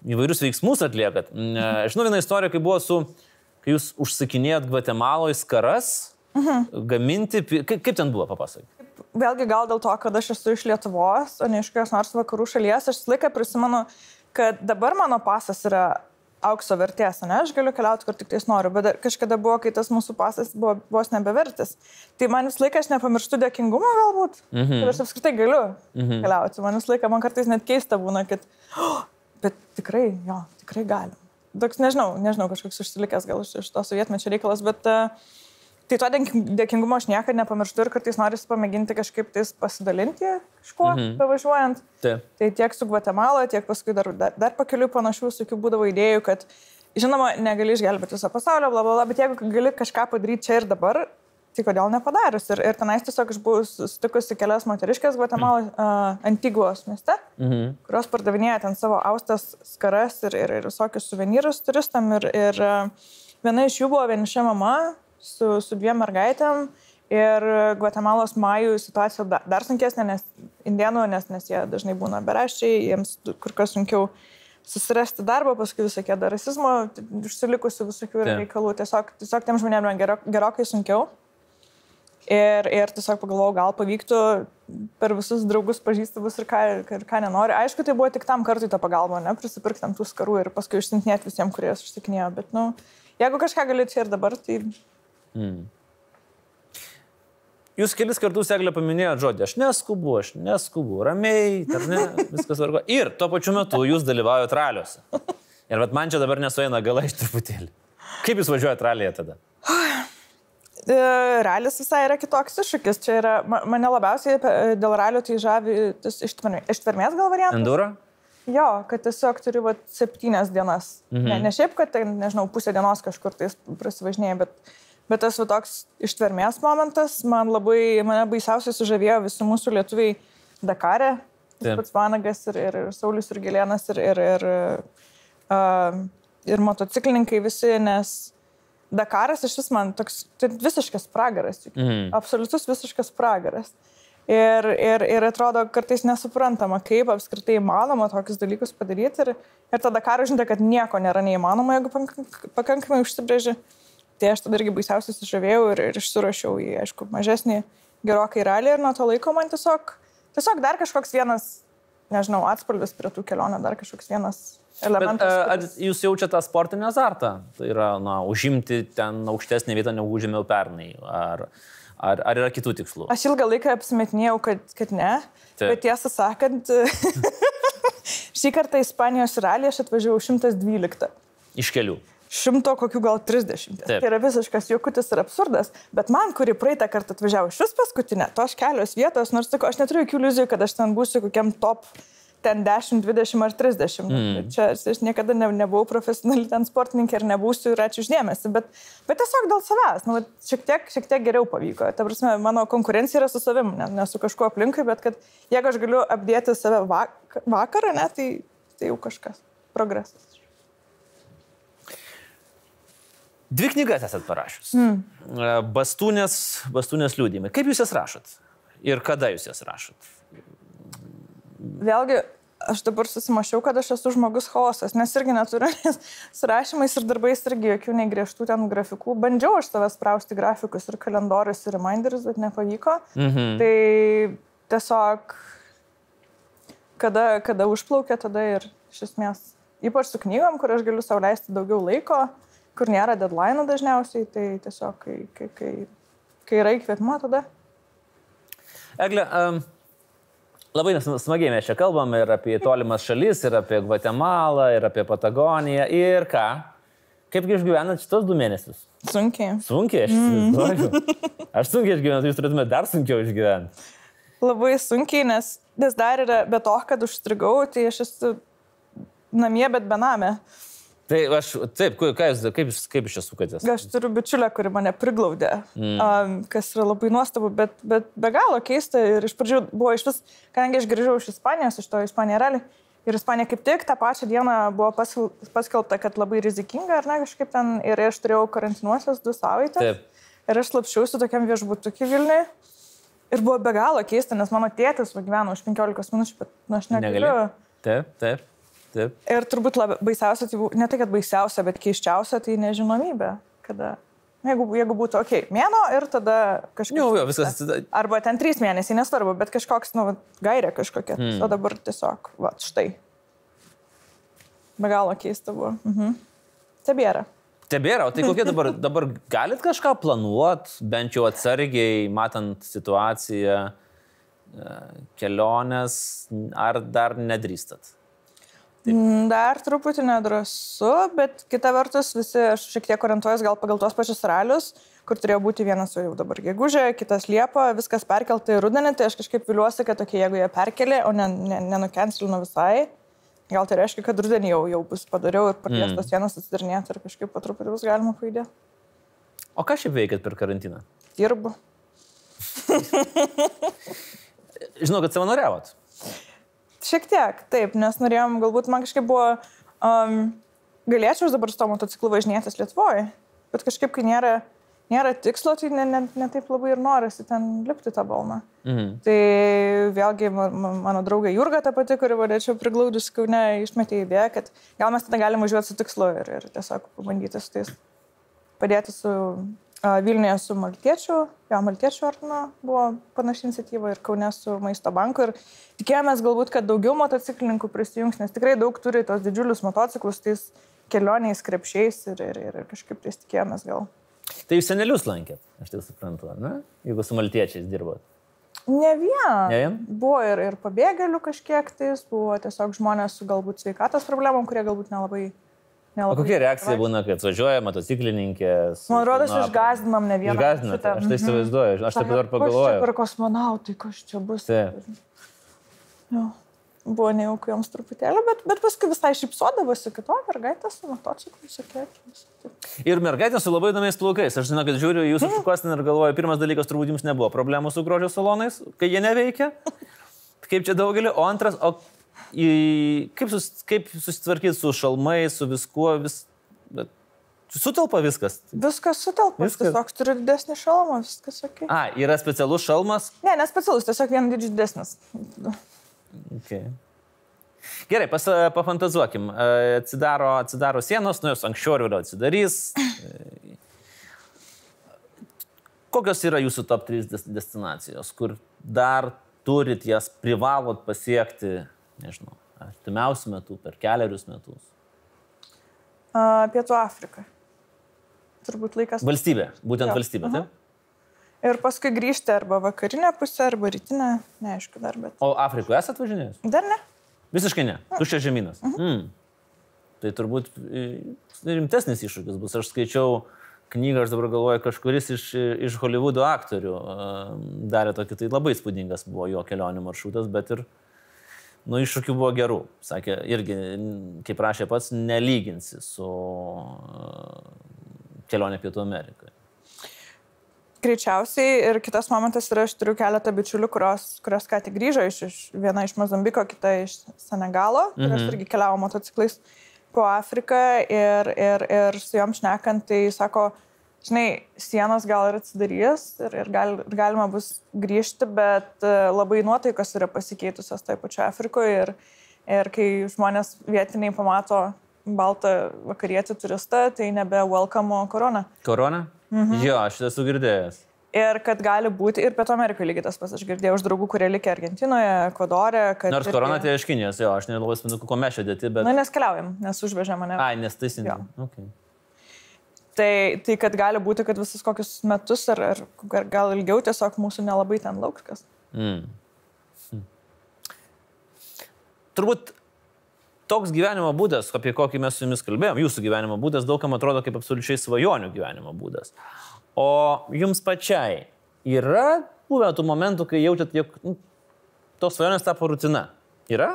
įvairius veiksmus atliekat. Žinau vieną istoriją, kai buvo su, kai jūs užsakinėjot Gvatemaloje skaras, Mhm. gaminti, kaip, kaip ten buvo, papasakai. Vėlgi gal dėl to, kad aš esu iš Lietuvos, o ne iš kokios nors vakarų šalies, aš visą laiką prisimenu, kad dabar mano pasas yra aukso vertės, ne, aš galiu keliauti, kur tik tais noriu, bet kažkada buvo, kai tas mūsų pasas buvo vos nebevertis. Tai man visą laiką aš nepamirštu dėkingumo galbūt, mhm. ir aš apskritai galiu mhm. keliauti. Man visą laiką, man kartais net keista būna, kad, oh, bet tikrai, jo, tikrai galim. Toks, nežinau, nežinau, kažkoks užsilikęs gal iš, iš to sovietmečio reikalas, bet uh, Tai to dėkin- dėkingumo aš niekada nepamirštu ir kartais noriu pamėginti kažkaip tais pasidalinti kažkuo, mhm. bevažiuojant. Taip. Tai tiek su Gvatemala, tiek paskui dar, dar, dar pakeliu panašių visokių būdavo idėjų, kad, žinoma, negali išgelbėti viso pasaulio, bla, bla, bla, bet jeigu gali kažką padaryti čia ir dabar, tai kodėl nepadarius. Ir, ir tenais tiesiog aš buvau sutikusi kelias moteriškės Gvatemala mhm. uh, Antiguos mieste, Mhm. kurios pardavinėja ten savo austas skaras ir, ir, ir visokius suvenyrus turistam. Ir, ir uh, viena iš jų buvo vieniša mama su, su dviem mergaitėm. Ir Gvatemalos majų situacija da- dar sunkesnė, nes indienų, nes, nes jie dažnai būna beraščiai, jiems kur kas sunkiau susirasti darbą, paskui visokie dar rasizmo, užsilikusių visokių yra Taip. reikalų. Tiesiog, tiesiog tiem žmonėms gero, gerokai sunkiau. Ir, ir tiesiog pagalvojau, gal pavyktų per visus draugus pažįstamus ir ką, ir ką nenori. Aišku, tai buvo tik tam kartui ta pagalba, ne, prisipirkti ant tų skarų ir paskui išsintinėti visiems, kurie jas užsikinėjo. Bet, nu, jeigu kažką gali čia ir dabar, tai Jūs kelis kartus, Eglė, paminėjote žodį, aš neskubu, aš neskubu, ramiai, ne, viskas vargo. Ir tuo pačiu metu jūs dalyvaujate raliuose. Ir man čia dabar nesueina gala iš truputėlį. Kaip jūs važiuojate ralyje tada? e, ralis visai yra kitoks iššūkis. Čia yra, ma- mane labiausiai apie- dėl ralio tai žavi ištvermės gal variantas. Enduro? Jo, kad tiesiog turi vat, septynias dienas. Mhm. Ne, ne šiaip, kad, ten, nežinau, pusę dienos kažkur tais prasivažinėjai, bet, bet tas va, toks ištvermės momentas man labai, mane baisiausiai sužavėjo visi mūsų lietuviai Dakare. Taip. pats Vanagas ir, ir, ir Saulis ir Gilėnas ir, ir, ir, uh, ir motociklininkai visi, nes Dakaras iš vis man toks tai visiškas pragaras. Mhm. Absoliutus visiškas pragaras. Ir, ir, ir atrodo kartais nesuprantama, kaip apskritai įmanoma tokius dalykus padaryti. Ir, ir tada karo žinai, kad nieko nėra neįmanoma, jeigu pakank- pakankamai užsibrėži. Tai aš tada irgi baisiausiai sužavėjau ir, ir išsirašiau į, aišku, mažesnį gerokai ralį ir nuo to laiko man tiesiog, tiesiog dar kažkoks vienas, nežinau, atspalvis prie tų kelionių, dar kažkoks vienas elementas. a, ar kuris- jūs jaučiate tą sportinį azartą? Tai yra, na, užimti ten aukštesnį vietą, negu užėmiau pernai. Ar, ar, ar yra kitų tikslų? Aš ilgą laiką apsimetinėjau, kad, kad ne, Taip. Bet tiesą sakant, šį kartą Ispanijos ralį aš atvažiavau 112. Iš kelių. Šimto kokių gal 30. Taip. Tai yra visiškas juokutis ir absurdas, bet man, kuri praeitą kartą atvažiavo šis paskutinė, tos kelios vietos, nors sakau, aš neturiu jokių iliuzijų, kad aš ten būsiu kokiam top ten 10, 20 ar 30. Mm. Čia aš niekada ne, nebuvau profesionali ten sportininkė ir nebūsiu ir ačiū uždėmesi, bet, bet tiesiog dėl savęs, nu, šiek, tiek, šiek tiek geriau pavyko. Ta prasme, mano konkurencija yra su savim, ne, ne su kažkuo aplinkui, bet kad jeigu aš galiu apdėti save vak, vakarą, ne, tai, tai jau kažkas. Progresas. Dvi knygas esat parašius. Mm. Bastūnės, bastūnės liūdimai. Kaip jūs jas rašot? Ir kada jūs jas rašot? Vėlgi, aš dabar susimašiau, kad aš esu žmogus chaosas, nes irgi neturiu, nes su rašymais ir darbais irgi jokių negriežtų ten grafikų. Bandžiau aš savęs sprausti grafikus ir kalendorius ir reminderius, bet nepavyko. Mhm. Tai tiesiog, kada, kada užplaukia, tada ir iš esmės, ypač su knygom, kur aš galiu sauliaisti daugiau laiko, kur nėra deadline dažniausiai, tai tiesiog, kai, kai, kai, kai yra įkvėpimo, tada. Egle, um, Labai smagiai mes čia kalbam ir apie tolimas šalis, ir apie Gvatemalą, ir apie Patagoniją. Ir ką? Kaipgi išgyvenat šitos du mėnesius? Sunkiai. Sunkiai, aš įsivaizduoju. Mm. Aš sunkiai išgyvenu, jūs turėtumėte dar sunkiau išgyventi. Labai sunkiai, nes, nes dar yra be to, kad užstrigau, tai aš esu namie, bet bename. Tai aš, taip, ką jūs, kaip, kaip iš čia sukatės? Aš turiu bičiulę, kuri mane priglaudė, mm. um, kas yra labai nuostabu, bet, bet be galo keista. Ir iš pradžių buvo iš vis, kadangi aš grįžau iš Ispanijos, iš to Ispanija realiai. Ir Ispanija kaip tik tą pačią dieną buvo paskelbta, kad labai rizikinga, ar ne, kažkaip ten. Ir aš turėjau karantinuosios du savaitės. Taip. Ir aš slapčiausi tokiam viešbutukį Vilniui. Ir buvo be galo keista, nes mano tėtis gyveno už 15 minučių, bet nu, aš negaliu. Negaliu. Taip, taip. Taip. Ir turbūt labai baisiausia, tai ne tai, kad baisiausia, bet keiščiausia, tai nežinomybė. Kada, jeigu, jeigu būtų, okei, okay, mėno ir tada kažkas. Jau, jau, viskas. Arba ten trys mėnesiai, nesvarbu, bet kažkoks, nu, gairė kažkokia. Hmm. O dabar tiesiog, va, štai. Be galo keista buvo. Mhm. Tebėra. Tebėra, o tai kokie dabar, dabar galit kažką planuot, bent jau atsargiai, matant situaciją, e, keliones, ar dar nedrįstat? Taip. Mm, dar truputį nedrasu, bet kita vertus visi, aš šiek tiek orientuojas gal pagal tos pačius ralius, kur turėjo būti vienas jau dabar gegužė, kitas liepa, viskas perkelta į rudenį, tai aš kažkaip viliuosi, kad tokie, jeigu jie perkelė, o ne, ne, nenukencelino visai, gal tai reiškia, kad rudenį jau, jau bus padariau ir pradės mm. sienos atsidarinėti ir kažkaip patruputį bus galima pajudėti. O ką šiaip veikėt per karantiną? Dirbu. Žinau, kad savanoriavot. Šiek tiek, taip, nes norėjom, galbūt man kažkaip buvo, um, galėčiau dabar su to motociklu važinėtis Lietuvoje, bet kažkaip, kai nėra, nėra tikslo, tai ne, ne, ne taip labai ir norisi ten lipti tą balną. Mhm. Tai vėlgi mano draugė Jurga ta pati, kuri vadėčiau priglaudus Kaune, išmetė idėją, kad gal mes tada galime važiuoti su tikslu ir, ir tiesiog pabandyti su tais padėti su Vilniuje su Maltiečiu, jo, Maltiečių ordino buvo panaši iniciatyva ir Kaune su Maisto banku. Ir tikėjomės galbūt, kad daugiau motociklininkų prisijungs, nes tikrai daug turi tos didžiulius motociklus, tais kelioniais, krepšiais ir, ir, ir kažkaip tais tikėjomės gal. Tai jūs senelius lankėt, aš tai suprantu, ne? Jeigu su maltiečiais dirbot. Ne vien. Ne vien? Buvo ir, ir pabėgėlių kažkiek tais, buvo tiesiog žmonės su galbūt sveikatos problemom, kurie galbūt nelabai Nelabai. O kokia reakcija būna, kai atvažiuoja motociklininkė? Man rodo, nu, išgazdinam ne vieną. Išgazdinam, aš tai įsivaizduoju, aš taip dabar pagalvoju. Per kosmonautai, kas čia bus? Jo. Buvo nejaukų joms truputėlį, bet, bet paskui visai šipsodavosi kito mergaitės su motociklu, sakė. Ir mergaitė su labai įdomiais plaukais. Aš žinau, kad žiūriu jūsų mm. šukosinį ir galvoju, pirmas dalykas turbūt jums nebuvo problemų su grožio salonais, kai jie neveikia. Kaip čia daugelį. O antras, o į, kaip, sus, kaip susitvarkyti su šalmais, su viskuo, vis, bet sutelpa viskas. Viskas sutelpa, viskas. tiesiog turi didesnį šalmą, viskas ok. A, yra specialus šalmas? Ne, nespecialus, tiesiog vien didesnis. Okay. Gerai, pas, pafantazuokim. Atsidaro, atsidaro sienos, nu jos anksčiau ar vėliau atsidarys. Kokios yra jūsų top 3 destinacijos, kur dar turit jas privalot pasiekti nežinau, artimiausių metų, per keliarius metus? Uh, Pietų Afrika. Turbūt laikas. Valstybė, būtent jo. valstybė, uh -huh. taip? Ir paskui grįžti arba vakarinę pusę, arba rytinę, neaišku dar, bet. O Afrikoje esate važinėjęs? Dar ne. Visiškai ne. Tuščias žemynas. -huh. mm. Tai turbūt rimtesnis iššūkis bus. Aš skaičiau knygą, aš dabar galvoju, kažkuris iš, iš Hollywoodo aktorių uh, darė tokį, tai labai spūdingas buvo jo kelionių maršrutas, bet ir Nu, iššūkių buvo gerų. Sakė, irgi, kaip prašė pats, nelyginsi su uh, kelionė Pietų Amerikoje. Greičiausiai ir kitas momentas yra, aš turiu keletą bičiulių, kurios, kurios ką tik grįžo iš, iš viena iš Mozambiko, kita iš Senegalo, kurios mm -hmm. irgi keliavo motociklais po Afriką ir, ir, ir su jom šnekant, tai sako, žinai, sienos gal ir atsidarys ir, ir, gal, ir galima bus grįžti, bet e, labai nuotaikos yra pasikeitusios taip pačioje Afrikoje ir, ir kai žmonės vietiniai pamato baltą vakarietį turistą, tai nebe welcome korona. Korona? Mhm. Jo, aš esu girdėjęs. Ir kad gali būti ir Pietų Amerikoje lygiai tas pats, aš girdėjau iš draugų, kurie likė Argentinoje, Ekvadorė. Nors irgi... korona tai iš Kinijos, jo, aš nelabai spinu, ko mes čia dėti, bet... Na, nes keliaujam, nes užvežė mane. Ai, nes tai sinė. Okay. Tai, tai kad gali būti, kad visus kokius metus ar, ar gal ilgiau tiesiog mūsų nelabai ten lauks kas. Mm. Hm. Turbūt toks gyvenimo būdas, apie kokį mes su jumis kalbėjom, jūsų gyvenimo būdas daugam atrodo kaip absoliučiai svajonių gyvenimo būdas. O jums pačiai yra buvę tų momentų, kai jaučiat, jog nu, tos svajonės tapo rutina? Yra?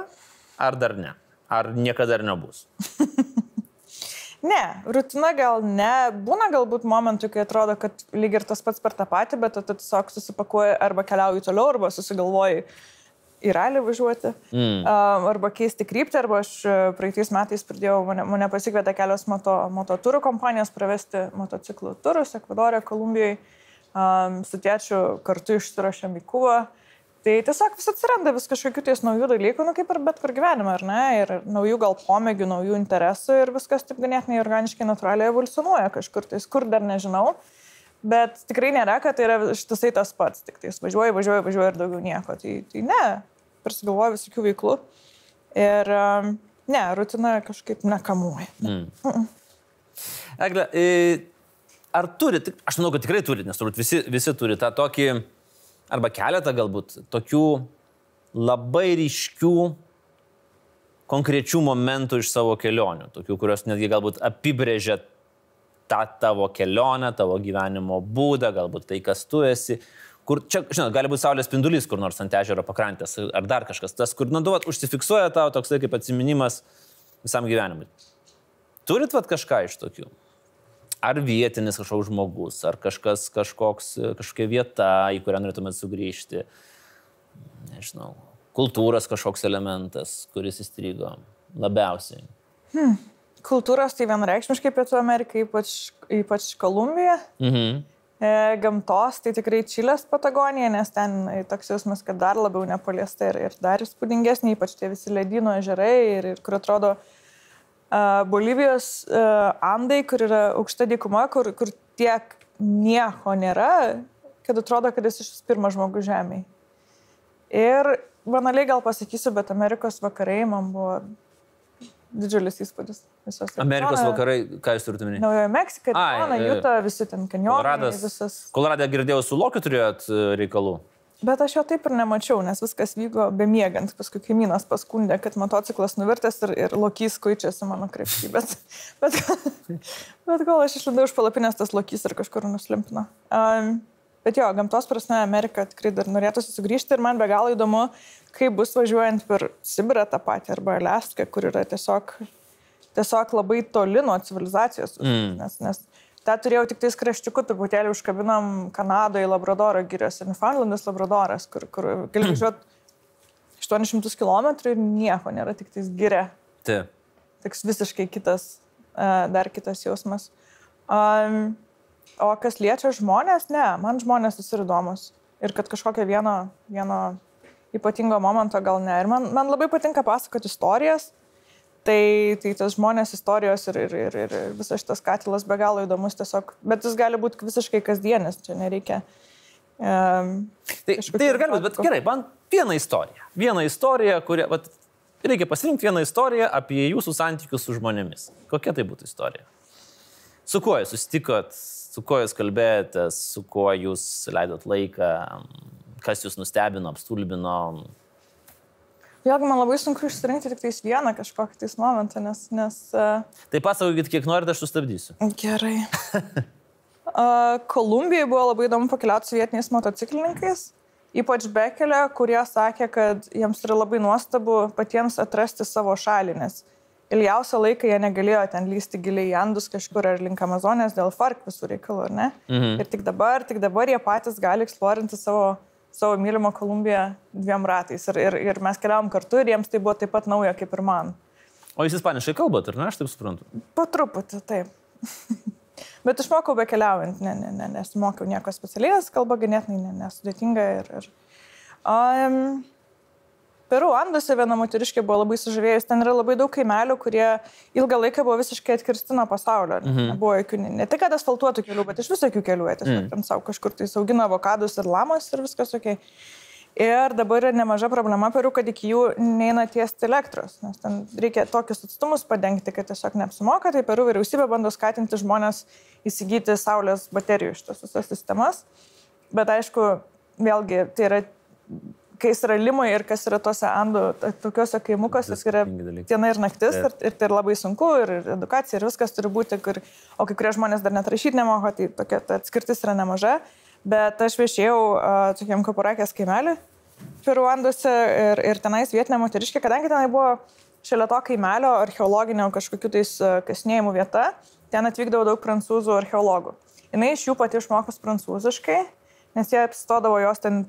Ar dar ne? Ar niekada dar nebus? ne, rutina gal ne. Būna galbūt momentų, kai atrodo, kad lyg ir tas pats per tą patį, bet tu tiesiog susipakuoji arba keliauji toliau, arba susigalvoji, į ralį važiuoti, mm. arba keisti kryptį, arba aš e, praeitais metais pradėjau, mane, mane pasikvietė kelios moto, moto turų kompanijos pravesti motociklų turus Ekvadorė, Kolumbijoje, um, su tėčiu kartu išsirašėm į Kuvą. Tai tiesiog vis atsiranda vis kažkokių tais naujų dalykų, nu kaip ir bet kur gyvenime, ar ne? Ir naujų gal pomėgių, naujų interesų ir viskas taip ganėtinai organiškai, natūraliai evoliucionuoja kažkur tais, kur dar nežinau. Bet tikrai nėra, kad tai yra štisai tas pats, tik tai važiuoji, važiuoji, važiuoji ir daugiau nieko. Tai, tai ne, prisigalvoju visokių veiklų. Ir um, ne, rutina kažkaip nekamuoja. Mm. Mm. Egle, ar turit, aš manau, kad tikrai turit, nes turbūt visi, visi turi tą tokį, arba keletą galbūt, tokių labai ryškių konkrečių momentų iš savo kelionių, tokių, kurios netgi galbūt apibrėžia tą tavo kelionę, tavo gyvenimo būdą, galbūt tai, kas tu esi. Kur čia, žinot, gali būti saulės spindulys kur nors ant ežero pakrantės ar dar kažkas. Tas, kur, nu, duot, užsifiksuoja tau toksai kaip atminimas visam gyvenimui. Turit vat kažką iš tokių? Ar vietinis kažkoks žmogus, ar kažkas, kažkoks, kažkokia vieta, į kurią norėtumėt sugrįžti. Nežinau, kultūros kažkoks elementas, kuris įstrigo labiausiai. Hmm kultūros tai vienareikšmiškai Pietų Amerika, ypač, ypač Kolumbija. Mhm. E, gamtos tai tikrai Čilės Patagonija, nes ten toks jausmas, kad dar labiau nepaliesta ir, ir dar įspūdingesnė, ypač tie visi ledynų ežerai ir, ir kur atrodo uh, Bolivijos Andai, kur yra aukšta dykuma, kur, kur tiek nieko nėra, kad atrodo, kad esi šis pirmas žmogus žemėje. Ir banaliai gal pasakysiu, bet Amerikos vakarai man buvo didžiulis įspūdis. Visos Amerikos kanjoną, vakarai, ką jūs turite minėti? Naujojo Meksika, Kanada, Juta, visi ten kanjonai. Visas... Koloradą girdėjau, su Lokiu turėjot e, reikalų. Bet aš jo taip ir nemačiau, nes viskas vyko bemiegant. Paskui kaimynas paskundė, kad motociklas nuvirtęs ir, ir lokys kuičiasi mano krepšį. Bet, bet, bet kol aš išlindau iš palapinės, tas lokys ir kažkur nuslimpino. Um, bet jo, gamtos prasme, Amerika tikrai dar norėtųsi sugrįžti ir man be galo įdomu, kaip bus važiuojant per Sibirą tą patį arba Aleską, kur yra tiesiog, tiesiog labai toli nuo civilizacijos. Mm. Nes, nes tą turėjau tik tais kraščiuku, truputėlį užkabinom Kanadoje, Labradoro giriuose, Newfoundlandas Labradoras, kur, kur gali važiuoti 800 km ir nieko nėra, tik tais giria. Taip. Toks visiškai kitas, dar kitas jausmas. Um, o kas liečia žmonės, ne, man žmonės vis ir įdomus. Ir kad kažkokią vieną, vieną ypatingo momento gal ne. Ir man, man labai patinka pasakoti istorijas. Tai, tai tas žmonės istorijos ir, ir, ir, ir visas šitas katilas be galo įdomus tiesiog, bet jis gali būti visiškai kasdienis, čia nereikia. Um, tai, tai ir gali būti, bet gerai, man viena istorija. Viena istorija, kurią, vat, reikia pasirinkti vieną istoriją apie jūsų santykius su žmonėmis. Kokia tai būtų istorija? Su kuo jūs susitikot, su kuo jūs kalbėjotės, su kuo jūs leidot laiką, kas jūs nustebino, apstulbino? Vėlgi, man labai sunku išsirinkti tik tais vieną kažkokį tais momentą, nes... nes uh... Tai pasakokit, kiek norite, aš sustabdysiu. Gerai. uh, Kolumbijoje buvo labai įdomu pakeliauti su vietiniais motociklininkais. ypač Bekelė, kurie sakė, kad jiems yra labai nuostabu patiems atrasti savo šalį, nes ilgiausią laiką jie negalėjo ten lysti giliai į Andus kažkur ar link Amazonės dėl FARC visų reikalų, ar ne? Mhm. Ir tik dabar, tik dabar jie patys gali eksplorinti savo, savo mylimą Kolumbiją dviem ratais. Ir, ir, ir mes keliavom kartu ir jiems tai buvo taip pat nauja kaip ir man. O jūs ispaniškai kalbate, ar ne, aš taip suprantu? Po truputį, taip. Bet išmokau be keliaujant, ne, ne, ne, nesimokiau nieko specialiai, kalba ganėtinai nesudėtinga. Ir, ir, um, Peru Anduose viena moteriškė buvo labai sužavėjus, ten yra labai daug kaimelių, kurie ilgą laiką buvo visiškai atkirsti nuo pasaulio. Mhm. Buvo jokių, ne, tik asfaltuotų kelių, bet iš visokių kelių, tiesiog mhm. ten savo kažkur tai augino avokadus ir lamas ir viskas ok. Ir dabar yra nemaža problema Peru, kad iki jų neina tiesti elektros, nes ten reikia tokius atstumus padengti, kad tiesiog neapsimoka, tai Peru vyriausybė bando skatinti žmonės įsigyti saulės baterijų iš tos visas sistemas. Bet aišku, vėlgi, tai yra kai jis yra limoje ir kas yra tuose andų, tokiuose kaimukuose, jis yra diena ir naktis ir, ir tai labai sunku, ir, ir edukacija, ir viskas turi būti, kur, o kai kurie žmonės dar net rašyti nemoka, tai tokia ta atskirtis yra nemaža. Bet aš viešėjau uh, tokiam kapurakės kaimelį Peruanduose ir, ir tenais vietinė moteriškė, kadangi tenai buvo šalia to kaimelio archeologinio kažkokiu tais uh, kasnėjimų vieta, ten atvykdavo daug prancūzų archeologų. Jis iš jų pati išmokus prancūziškai nes jie apsistodavo jos ten,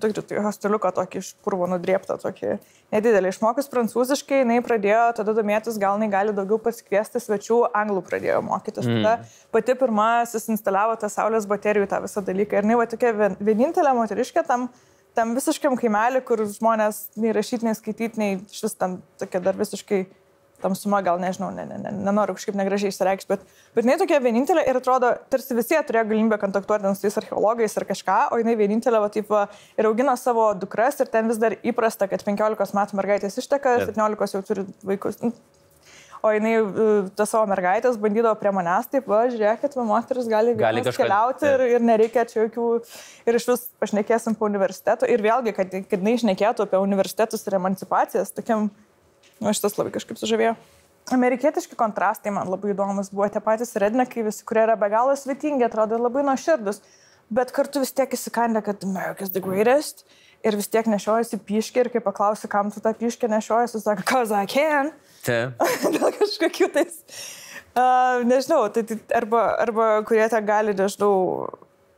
hosteliuką tokį iš purvo nudrėptą, tokį nedidelį. Išmokus prancūziškai, jinai pradėjo tada domėtis, gal jinai gali daugiau pasikviesti svečių, anglų pradėjo mokytis. Mm. Tada pati pirmasis instaliavo tą saulės baterijų tą visą dalyką. Ir jinai va tokia vienintelė moteriškė tam, tam visiškiam kaimelį, kur žmonės nei rašyti, nei skaityti, nei iš vis ten tokia dar visiškai tamsuma, gal nežinau, ne, ne, ne, nenoriu kažkaip negražiai išsireikšti, bet, bet jinai tokia vienintelė ir atrodo, tarsi visi turėjo galimybę kontaktuoti su tais archeologais ar kažką, o jinai vienintelė, va, taip, va, ir augina savo dukras ir ten vis dar įprasta, kad 15 metų mergaitės išteka, 17 jau turi vaikus. Nu, o jinai e, tas savo mergaitės bandydavo prie manęs, taip, va, žiūrėkit, va, moteris gali, gali kažką keliauti ir, ir nereikia čia jokių, ir iš vis pašnekėsim po universiteto. Ir vėlgi, kad, kad jinai išnekėtų apie universitetus ir emancipacijas, tokiam Nu, šitas labai kažkaip sužavėjo. Amerikietiški kontrastai man labai įdomus buvo tie patys rednekai, visi, kurie yra be galo svetingi, atrodo labai nuoširdus, bet kartu vis tiek įsikandė, kad America's the greatest ir vis tiek nešiojasi piškį ir kai paklausi, kam tu tą piškį nešiojasi, sako, cause I can. Dėl kažkokių tais, uh, nežinau, tai, tai arba, arba kurie ten gali, nežinau,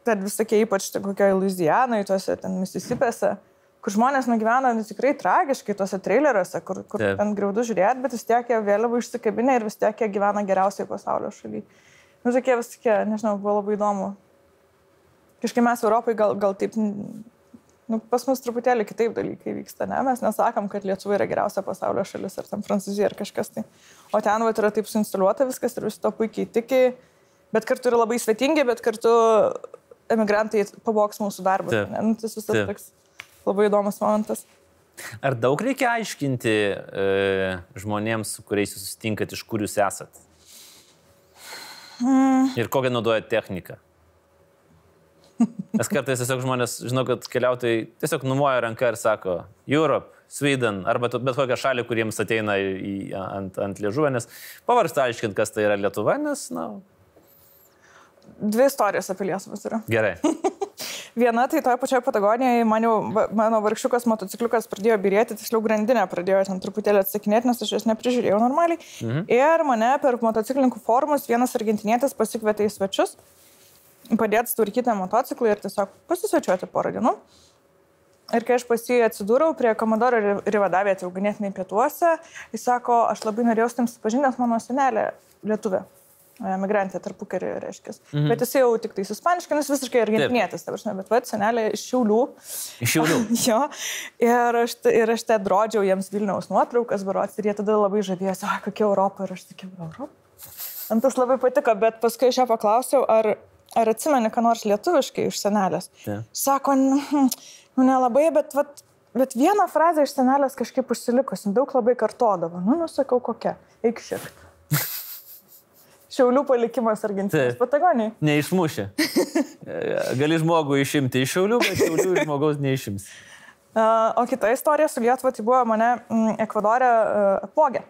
ten visokie ypač kokioje Louisianoje, tuose ten Mississipėse kur žmonės nugyvena nu, tikrai tragiškai tuose traileriuose, kur, kur Taip. ten graudu žiūrėti, bet vis tiek jie vėliavą išsikabinę ir vis tiek jie gyvena geriausiai pasaulio šalyje. Nu, tokie vis tokie, nežinau, buvo labai įdomu. Kažkaip mes Europai gal, gal taip, nu, pas mus truputėlį kitaip dalykai vyksta, ne? Mes nesakom, kad Lietuva yra geriausia pasaulio šalis, ar ten Prancūzija, ar kažkas tai. O ten va, yra taip suinstaliuota viskas ir visi to puikiai tiki, bet kartu yra labai svetingi, bet kartu emigrantai pavoks mūsų darbą. Nu, tas visas toks labai įdomus momentas. Ar daug reikia aiškinti e, žmonėms, su kuriais jūs susitinkat, iš kur jūs esat? Mm. Ir kokią naudojat techniką? Nes kartais tiesiog žmonės, žinau, kad keliautojai tiesiog numoja ranką ir sako Europe, Sweden arba bet kokią šalį, kuriems ateina į, ant, ant liežuvę, nes pavarsta aiškinti, kas tai yra Lietuva, nes, na. Dvi istorijos apie Lietuvą turiu. Gerai. Viena, tai toje pačioje Patagonijoje man jau, mano vargšiukas motocikliukas pradėjo birėti, tiksliau grandinę pradėjo ten truputėlį atsakinėti, nes aš jos neprižiūrėjau normaliai. Mhm. Ir mane per motociklininkų forumus vienas argentinietis pasikvietė į svečius, padėti tvarkyti motociklą ir tiesiog pasisvečiuoti porą dienų. Ir kai aš pas jį atsidūriau prie Komodoro Rivadavėje, jau ganėtinai pietuose, jis sako, aš labai norėjau su tim supažinęs mano senelė lietuvė emigrantė tarpukarį, reiškia. Mhm. Bet jis jau tik tai ispaniškai, nes visiškai argentinietis, ta prasme, bet va, senelė iš Šiaulių. Iš Šiaulių. jo. Ir aš, ir aš te drodžiau jiems Vilniaus nuotraukas, barots, ir jie tada labai žavėjosi, o kokia Europa, ir aš sakiau, Europa. Man tas labai patiko, bet paskui aš ją paklausiau, ar, ar atsimeni, ką nors lietuviškai iš senelės. Ja. Sako, nu, nu nelabai, bet, vat, bet vieną frazę iš senelės kažkaip užsilikusi, daug labai kartodavo. Nu, nusakau, kokia. Eik šiek tiek. Šiaulių palikimas Argentinos Patagonijai. Neišmušė. Gali žmogų išimti iš Šiaulių, bet Šiaulių žmogaus neišims. O kita istorija su Lietuva tai buvo mane Ekvadorė apvogė.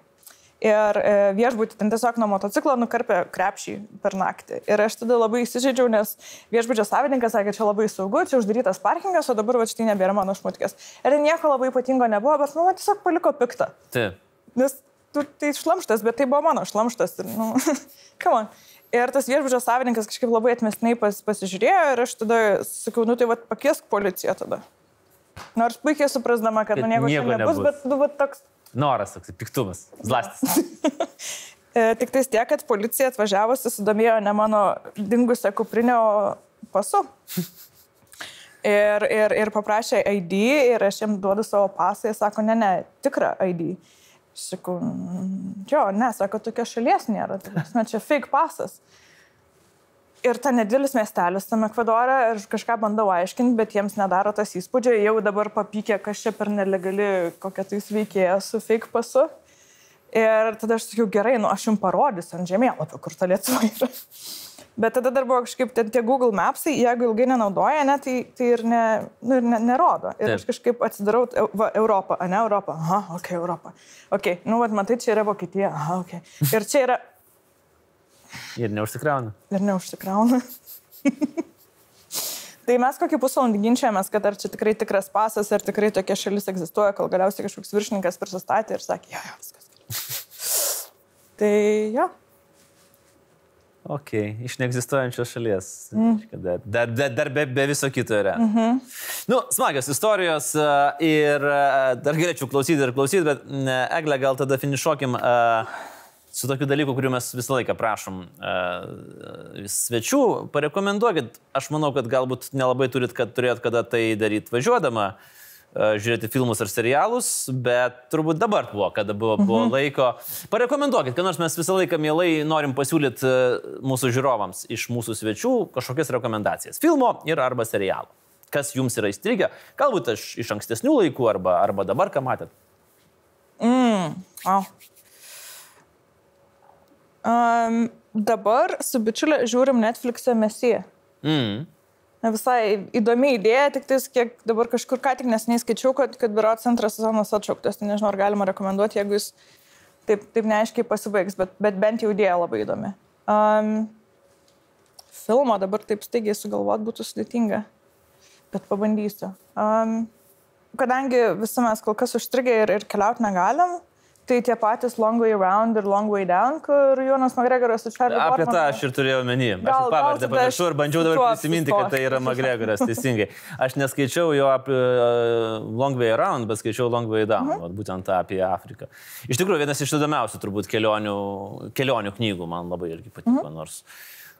Ir e, viešbutį ten tiesiog nuo motociklo nukarpė krepšį per naktį. Ir aš tada labai įsižeidžiau, nes viešbučio savininkas sakė, čia labai saugu, čia uždarytas parkingas, o dabar va štai nebėra mano šmutkės. Ir nieko labai ypatingo nebuvo, bet nu, man tiesiog paliko piktą. Taip. Nes tai šlamštas, bet tai buvo mano šlamštas. Ir, nu, come on. Ir tas viešbučio savininkas kažkaip labai atmestinai pas, pasižiūrėjo ir aš tada sakau, nu tai vad pakiesk policiją tada. Nors puikiai suprasdama, kad, kad nu, nieko, nieko nebus, nebus, bet nu, va, toks Noras, toks piktumas, zlastis. E, tik tais tiek, kad policija atvažiavusi susidomėjo ne mano dingusią kuprinę, o pasu. Ir, ir, ir paprašė ID ir aš jam duodu savo pasą ir sako, ne, ne, tikrą ID. Sakau, jo, ne, sako, tokia šalies nėra, tai čia fake pasas. Ir ta nedidelis miestelis tame Ekvadore, ir kažką bandau aiškinti, bet jiems nedaro tas įspūdžio, jau dabar papykė, kas čia per nelegali kokia tai veikėja su fake pasu. Ir tada aš sakiau, gerai, nu aš jums parodysiu ant žemėlapio, kur ta Lietuva yra. Bet tada dar buvo kažkaip tie Google Mapsai, jeigu ilgai nenaudoja, ne, tai, tai ir, ne, nu, ir ne, nerodo. Ir Taip. aš kažkaip atsidarau, va, Europą, ne Europą, aha, ok, Europą. Ok, nu, vad matai, čia yra Vokietija, aha, ok. Ir čia yra Ir neužsikrauna. Ir neužsikrauna. tai mes kokį pusvalandį ginčiamės, kad ar čia tikrai tikras pasas, ar tikrai tokia šalis egzistuoja, kol galiausiai kažkoks viršininkas prisistatė ir sakė, jo, jo, viskas. tai jo. Ok, iš neegzistuojančios šalies. Mm. Dar, dar, dar, dar be, be viso kito yra. Mm -hmm. Nu, smagios istorijos e, ir e, dar galėčiau klausyti ir klausyti, bet Egle, gal tada finišuokim. Uh, su tokiu dalyku, kuriuo mes visą laiką prašom svečių, parekomenduokit. Aš manau, kad galbūt nelabai turit, kad turėt kada tai daryti važiuodama, uh, žiūrėti filmus ar serialus, bet turbūt dabar buvo, kada buvo, buvo mhm. laiko. Parekomenduokit, kad nors mes visą laiką mielai norim pasiūlyti uh, mūsų žiūrovams iš mūsų svečių kažkokias rekomendacijas. Filmo ir arba serialo. Kas jums yra įstrigę, galbūt aš iš ankstesnių laikų arba, arba dabar ką matėt. Mm. Oh. Um, dabar su bičiulė žiūrim Netflix'e Mesiją. Mm. Visai įdomi idėja, tik tais, kiek dabar kažkur ką tik nesiniai skaičiau, kad, kad biuro centras sezonas atšauktas, tai nežinau, ar galima rekomenduoti, jeigu jis taip, taip neaiškiai pasibaigs, bet, bet bent jau idėja labai įdomi. Um, filmo dabar taip staigiai sugalvoti būtų sudėtinga, bet pabandysiu. Um, kadangi visi mes kol kas užstrigę ir, ir keliauti negalim, Tai tie patys Long Way Round ir Long Way Down, kur Jonas Magregoras su Charlie Apie tą aš ir turėjau menį. Aš pavardę pamiršau ir bandžiau dabar prisiminti, kad tai yra Magregoras, teisingai. Aš neskaičiau jo apie Long Way Around, bet skaičiau Long Way Down, mhm. būtent tą apie Afriką. Iš tikrųjų, vienas iš įdomiausių turbūt kelionių, kelionių knygų man labai irgi patiko, mhm. nors,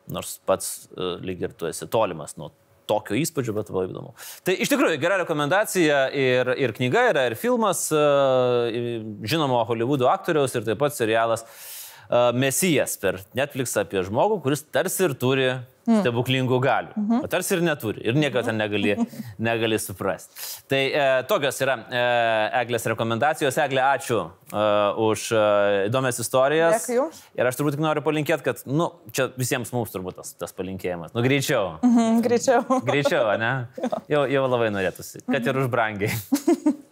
nors pats uh, lyg ir tu esi tolimas nuo tokio įspūdžio, bet labai įdomu. Tai iš tikrųjų gera rekomendacija ir, ir knyga yra, ir filmas, e, žinomo Hollywoodo aktoriaus, ir taip pat serialas Mesijas per Netflix apie žmogų, kuris tarsi ir turi mm. stebuklingų galių. Mm -hmm. O tarsi ir neturi. Ir nieko ten negali, negali suprasti. Tai e, tokios yra e, Eglės rekomendacijos. Eglė, ačiū e, už e, įdomias istorijas. Dėkui. Ir aš turbūt tik noriu palinkėti, kad, nu, čia visiems mums turbūt tas, tas palinkėjimas. Nu, greičiau. Mm -hmm, greičiau. greičiau, ne? Jau, jau labai norėtųsi. Kad ir už brangiai.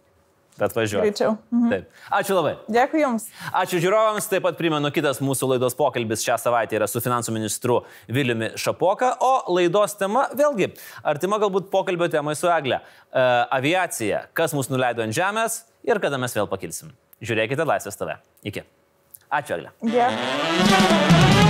Bet važiuoju. Greičiau. Mhm. Taip. Ačiū labai. Dėkui Jums. Ačiū žiūrovams. Taip pat primenu, kitas mūsų laidos pokalbis šią savaitę yra su finansų ministru Viliumi Šapoka, o laidos tema vėlgi artima galbūt pokalbio temai su Egle. E, aviacija. Kas mus nuleido ant žemės ir kada mes vėl pakilsim. Žiūrėkite Laisvės TV. Iki. Ačiū, Egle. Dėkui.